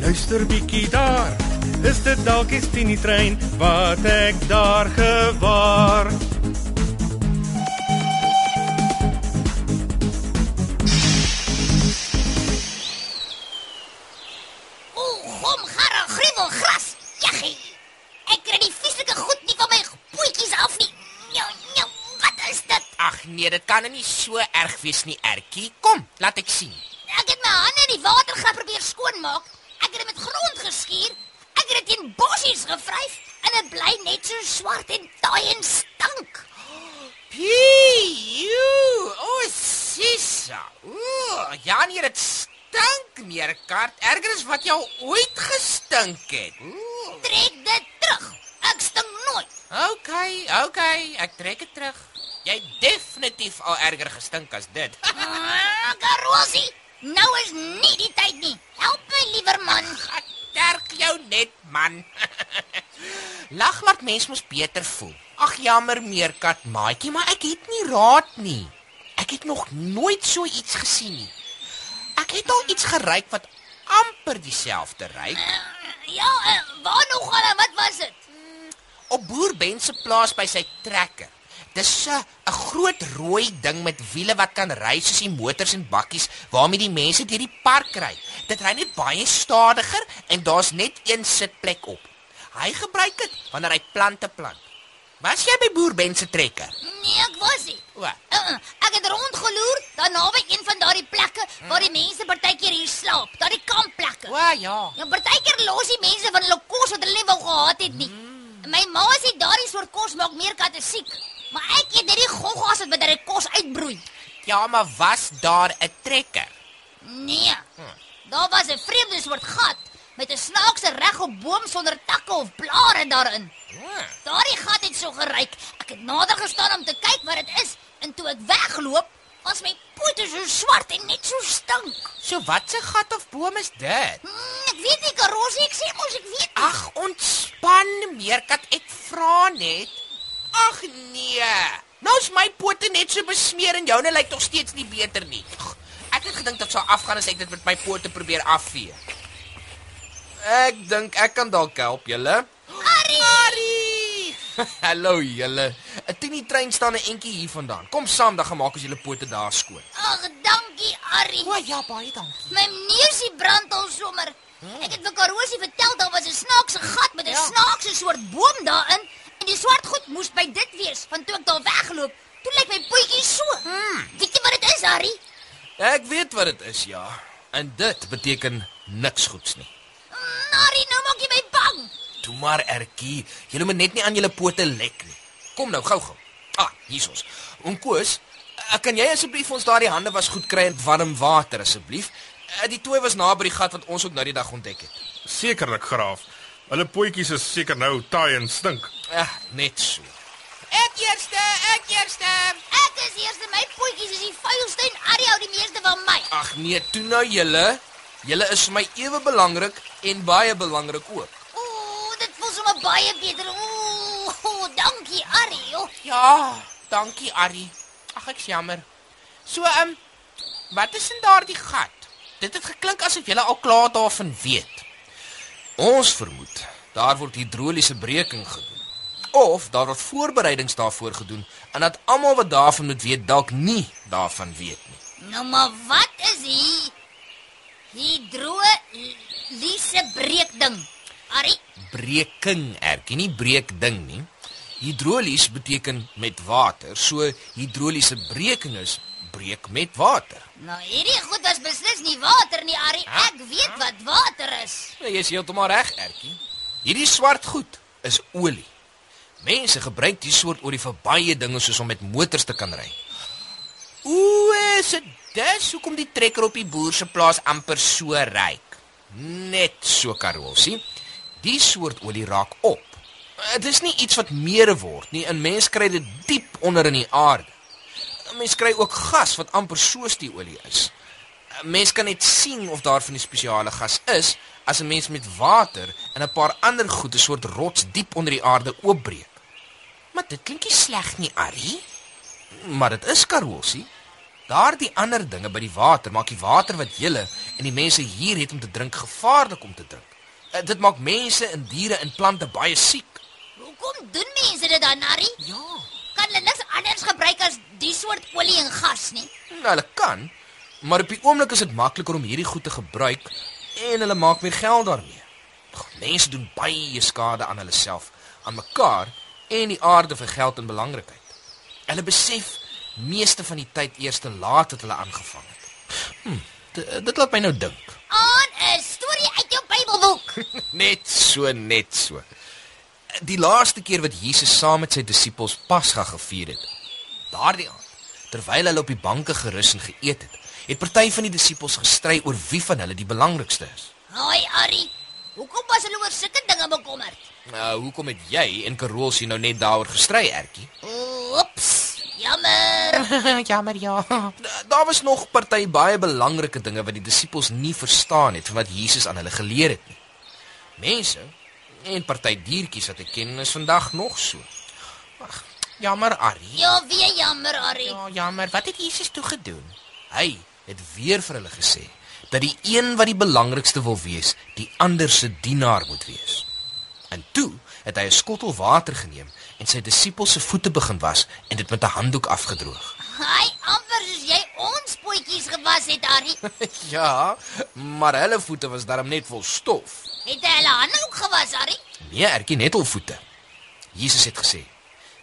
luister bietjie daar. Is dit dalk die Tini trein wat ek daar gewaar? O, hom garre gruwel gras. Jaggie. Ek kry die vieslike goed nie van my pootjies af nie. Njou, njou, wat is dit? Ag nee, dit kan nie so erg wees nie, Ertjie. Kom, laat ek sien. Ek het my hande in die water gaan probeer skoonmaak. Ek het dit met grond geskuur. Ek het dit in bossies gevryf en dit bly net so swart en taai en stank. Pie, o, sissa. O, ja nee, dit stink meer kart. Erger is wat jou ooit gestink het. Ooh. Trek dit terug. Ek stink nooit. Okay, okay, ek trek dit terug. Jy het definitief al erger gestink as dit. Ah, Karosie, nou is nie die tyd nie. Help my liewer man. Ek terg jou net, man. Lag laat mens mos beter voel. Ag jammer meerkat maatjie, maar ek het nie raad nie. Ek het nog nooit so iets gesien nie. Ek het al iets geryk wat amper dieselfde ryk. Ja, eh, waar nog gaan wat was dit? Op boer Ben se plaas by sy trekker. Dis 'n 'n groot rooi ding met wiele wat kan ry soos die motors en bakkies waarmee die mense deur die park ry. Dit ry net baie stadiger en daar's net een sitplek op. Hy gebruik dit wanneer hy plante plant. Was jy by boer Ben se trekker? Nee, ek was nie. O, Uh, ek het rondgeloer daar naby een van daardie plekke waar die mense partykeer hier slaap, daardie kampplekke. o ja. Ja, partykeer los die mense van hulle kos wat hulle nie wou gehad het nie. Mm. My ma sê daardie soort kos maak meer katte siek. Maar ek eet net die goggas wat met daardie kos uitbroei. Ja, maar was daar 'n trekker? Nee. Daar was 'n vreemde soort gat met 'n snaakse regop boom sonder takke of blare daarin. Hm. Daardie gat het so geryk. Ek het nader gestaan om te kyk wat dit is en toe ek weggeloop, was my pote so swart en net so stink. So wat se gat of boom is dit? Hmm, ek weet nie Karosie, ek sê mos ek weet. Ag, ontspan, meerkat, ek vra net. Ag nee. Nou is my pote net so besmeer en joune lyk tog steeds nie beter nie. Ek het gedink dit sou afgaan as ek dit met my pote probeer afvee. Ek dink ek kan dalk help julle. Harry, Harry! Hallo julle. 'n Tini trein staan 'n entjie hier vandaan. Kom saam dan gemaak as julle pote daar skoon. ag dankie Harry. O ja, baie dankie. My neusie brand al sommer. Ek het vir Karosie vertel daar was 'n snaakse gat met 'n Ja. snaakse soort boom daarin en die swart goed moes by dit wees van toe ek daar weggeloop. Toe lyk my pootjie so. Hmm. Weet jy wat dit is, Harry? Ek weet wat dit is, ja. En dit beteken niks goeds nie. Mm, Harry, nou maak jy my bang. Toe maar ertjie, julle moet net nie aan julle pote lek nie. Kom nou gou-gou. Ah, hiersons. Onkoos, eh, kan jy asseblief ons daardie hande was goed kry in warm water asseblief? Eh, Die tooi was naby die gat wat ons ook nou die dag ontdek het. Sekerlik, graaf. Hulle potjies is seker nou taai en stink. Ja, net so. Ek eerste, ek eerste. Ek is eers my pootjies is die vuilste en hou die meeste van my. Ag nee, toe nou julle. Julle is vir my ewe belangrik en baie belangrik ook. Ooh, dit voel sommer baie beter. Ooh, dankie Harry. Oh. Ja, dankie Arrie. Ag ek's jammer. So, ehm um, wat is in daardie gat? Dit het geklink asof jy al klaar daarvan weet. Ons vermoed daar word hidroliese breking gedoen. Of daar word voorbereidings daarvoor gedoen en dat almal wat daarvan moet weet dalk nie daarvan weet nie. Nou maar wat is hier? Hidroliese breekding. Harry, Breking, erkie nie breek ding nie. Hidrolies beteken met water, so hidroliese breking is breek met water. Nou hierdie goed was beslis nie water nie, Ari. Ek weet wat water is. Ja, jy is heeltemal reg, Ertjie. Hierdie swart goed is olie. Mense gebruik die soort olie vir baie dinge soos om met motors te kan ry. Ooh, dit dis hoekom die trekker op die boer se plaas amper so ryk? Net so Karolsie. Die soort olie raak op. Dit is nie iets wat meere word nie. 'n Mens kry dit diep onder in die aarde. 'n Mens kry ook gas wat amper soos die olie is. 'n Mens kan net sien of daar van die spesiale gas is as 'n mens met water en 'n paar ander goede soort rots diep onder die aarde oopbreek. Maar dit klink nie sleg nie, Ari. Maar dit is Karolsie. Daardie ander dinge by die water maak die water wat julle en die mense hier het om te drink gevaarlik om te drink. Uh, dit maak mense en diere en plante baie siek. Hoekom doen mense dit dan, Ari? Ja. Kan hulle niks anders gebruik as die soort olie en gas nie? Nou, hulle kan, maar op die oomblik is dit makliker om hierdie goed te gebruik en hulle maak meer geld daarmee. Mense doen baie skade aan hulle self, aan mekaar en die aarde vir geld en belangrikheid. Hulle besef meeste van die tyd eers te laat het hulle aangevang het. Hm, dit, dit laat my nou dink. Aan 'n storie uit jou Bybelboek. Net so, net so. Die laaste keer wat Jesus saam met sy disippels Pasga gevier het. Daardie aand, terwyl hulle op die banke gerus en geëet het, het party van die disippels gestry oor wie van hulle die belangrikste is. Haai, Ari. Hoekom was hulle oor sulke dinge bekommerd? Nou, hoekom het jy en Karol sien nou net daaroor gestry, Ertjie? Oeps. Jammer. Jammer ja. Da- Daar was nog party baie belangrike dinge wat die disippels nie verstaan het van wat Jesus aan hulle geleer het nie. Mense en party diertjies wat ek ken is vandag nog so. Ag, jammer Ari. Ja, weer jammer, Ari. Ja, jammer. Wat het Jesus toe gedoen? Hy het weer vir hulle gesê dat die een wat die belangrikste wil wees, die ander se dienaar moet wees. En toe het hy 'n skottel water geneem en sy disippels se voete begin was en dit met 'n handdoek afgedroog. Haai, amper soos jy ons potjies gewas het, Ari. ja, maar hulle voete was darm net vol stof. Het hy hulle hande ook gewas, Ari? Nee, erkie net al voete. Jesus het gesê: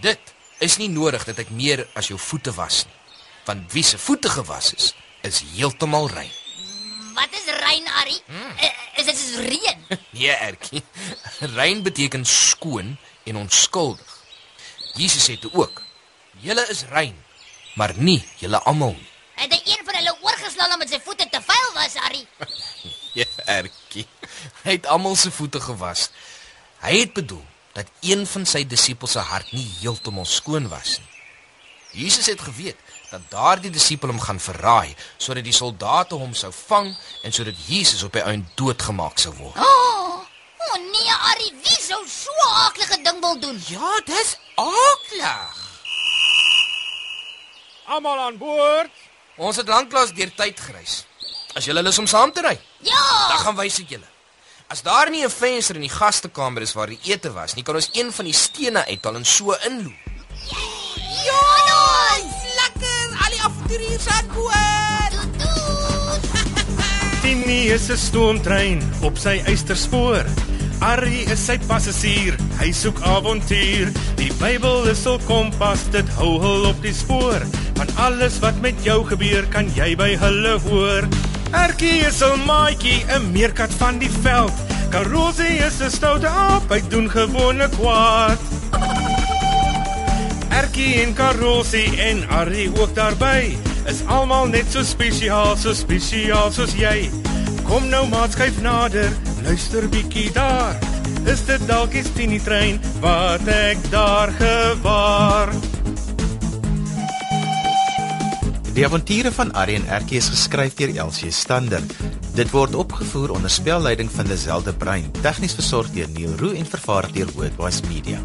"Dit is nie nodig dat ek meer as jou voete was nie, want wie se voete gewas is, is heeltemal rein." Wat is rein, Ari? Uh, is dit soos reën? Nee, erkie. Rein beteken skoon en onskuldig. Jesus sê toe ook: "Julle is rein, maar nie julle almal nie." Het hy een van hulle oorgeslaan omdat sy voete te vuil was, Ari? Ja, erkie. Hy het almal se voete gewas. Hy het bedoel dat een van sy disippels se hart nie heeltemal skoon was nie. Jesus het geweet dat daardie disipel hom gaan verraai sodat die soldate hom sou vang en sodat Jesus op die einde doodgemaak sou word. Oh, oh nee, Ari, wie sou so 'n aaklige ding wil doen? Ja, dis aaklig. Almal aan boord. Ons het lanklaas deur tyd gereis. As julle lus om saam te ry, dan Ja, gaan wys ek julle. As daar nie 'n venster in die gastekamer is waar die ete was nie, kan ons een van die stene uithaal en so inloop. ja, ons. Lekker, Doet, doet. Tini is 'n stoomtrein op sy eysterspoor. Arrie is sy passasier, hy soek avontuur. Die Bybel is hul kompas, dit hou hul op die spoor. Van alles wat met jou gebeur, kan jy by hulle hoor. Erkie is 'n maatjie, 'n meerkat van die veld. Karosie is 'n stoute aap, hy doen gewone kwaad. Erkie en Karosie en Arrie ook daarby is almal net so spesiaal, so spesiaal soos jy. Kom nou maat skuif nader, luister bietjie daar. Is dit dalk die Tini trein wat ek daar gewaar? Die avonture van Arrie en Erkie is geskryf deur Elsie Stander. Dit word opgevoer onder spelleiding van Lazelle de Bruin, tegnies versorg deur Neil Roo en vervaar deur Worldwide Media.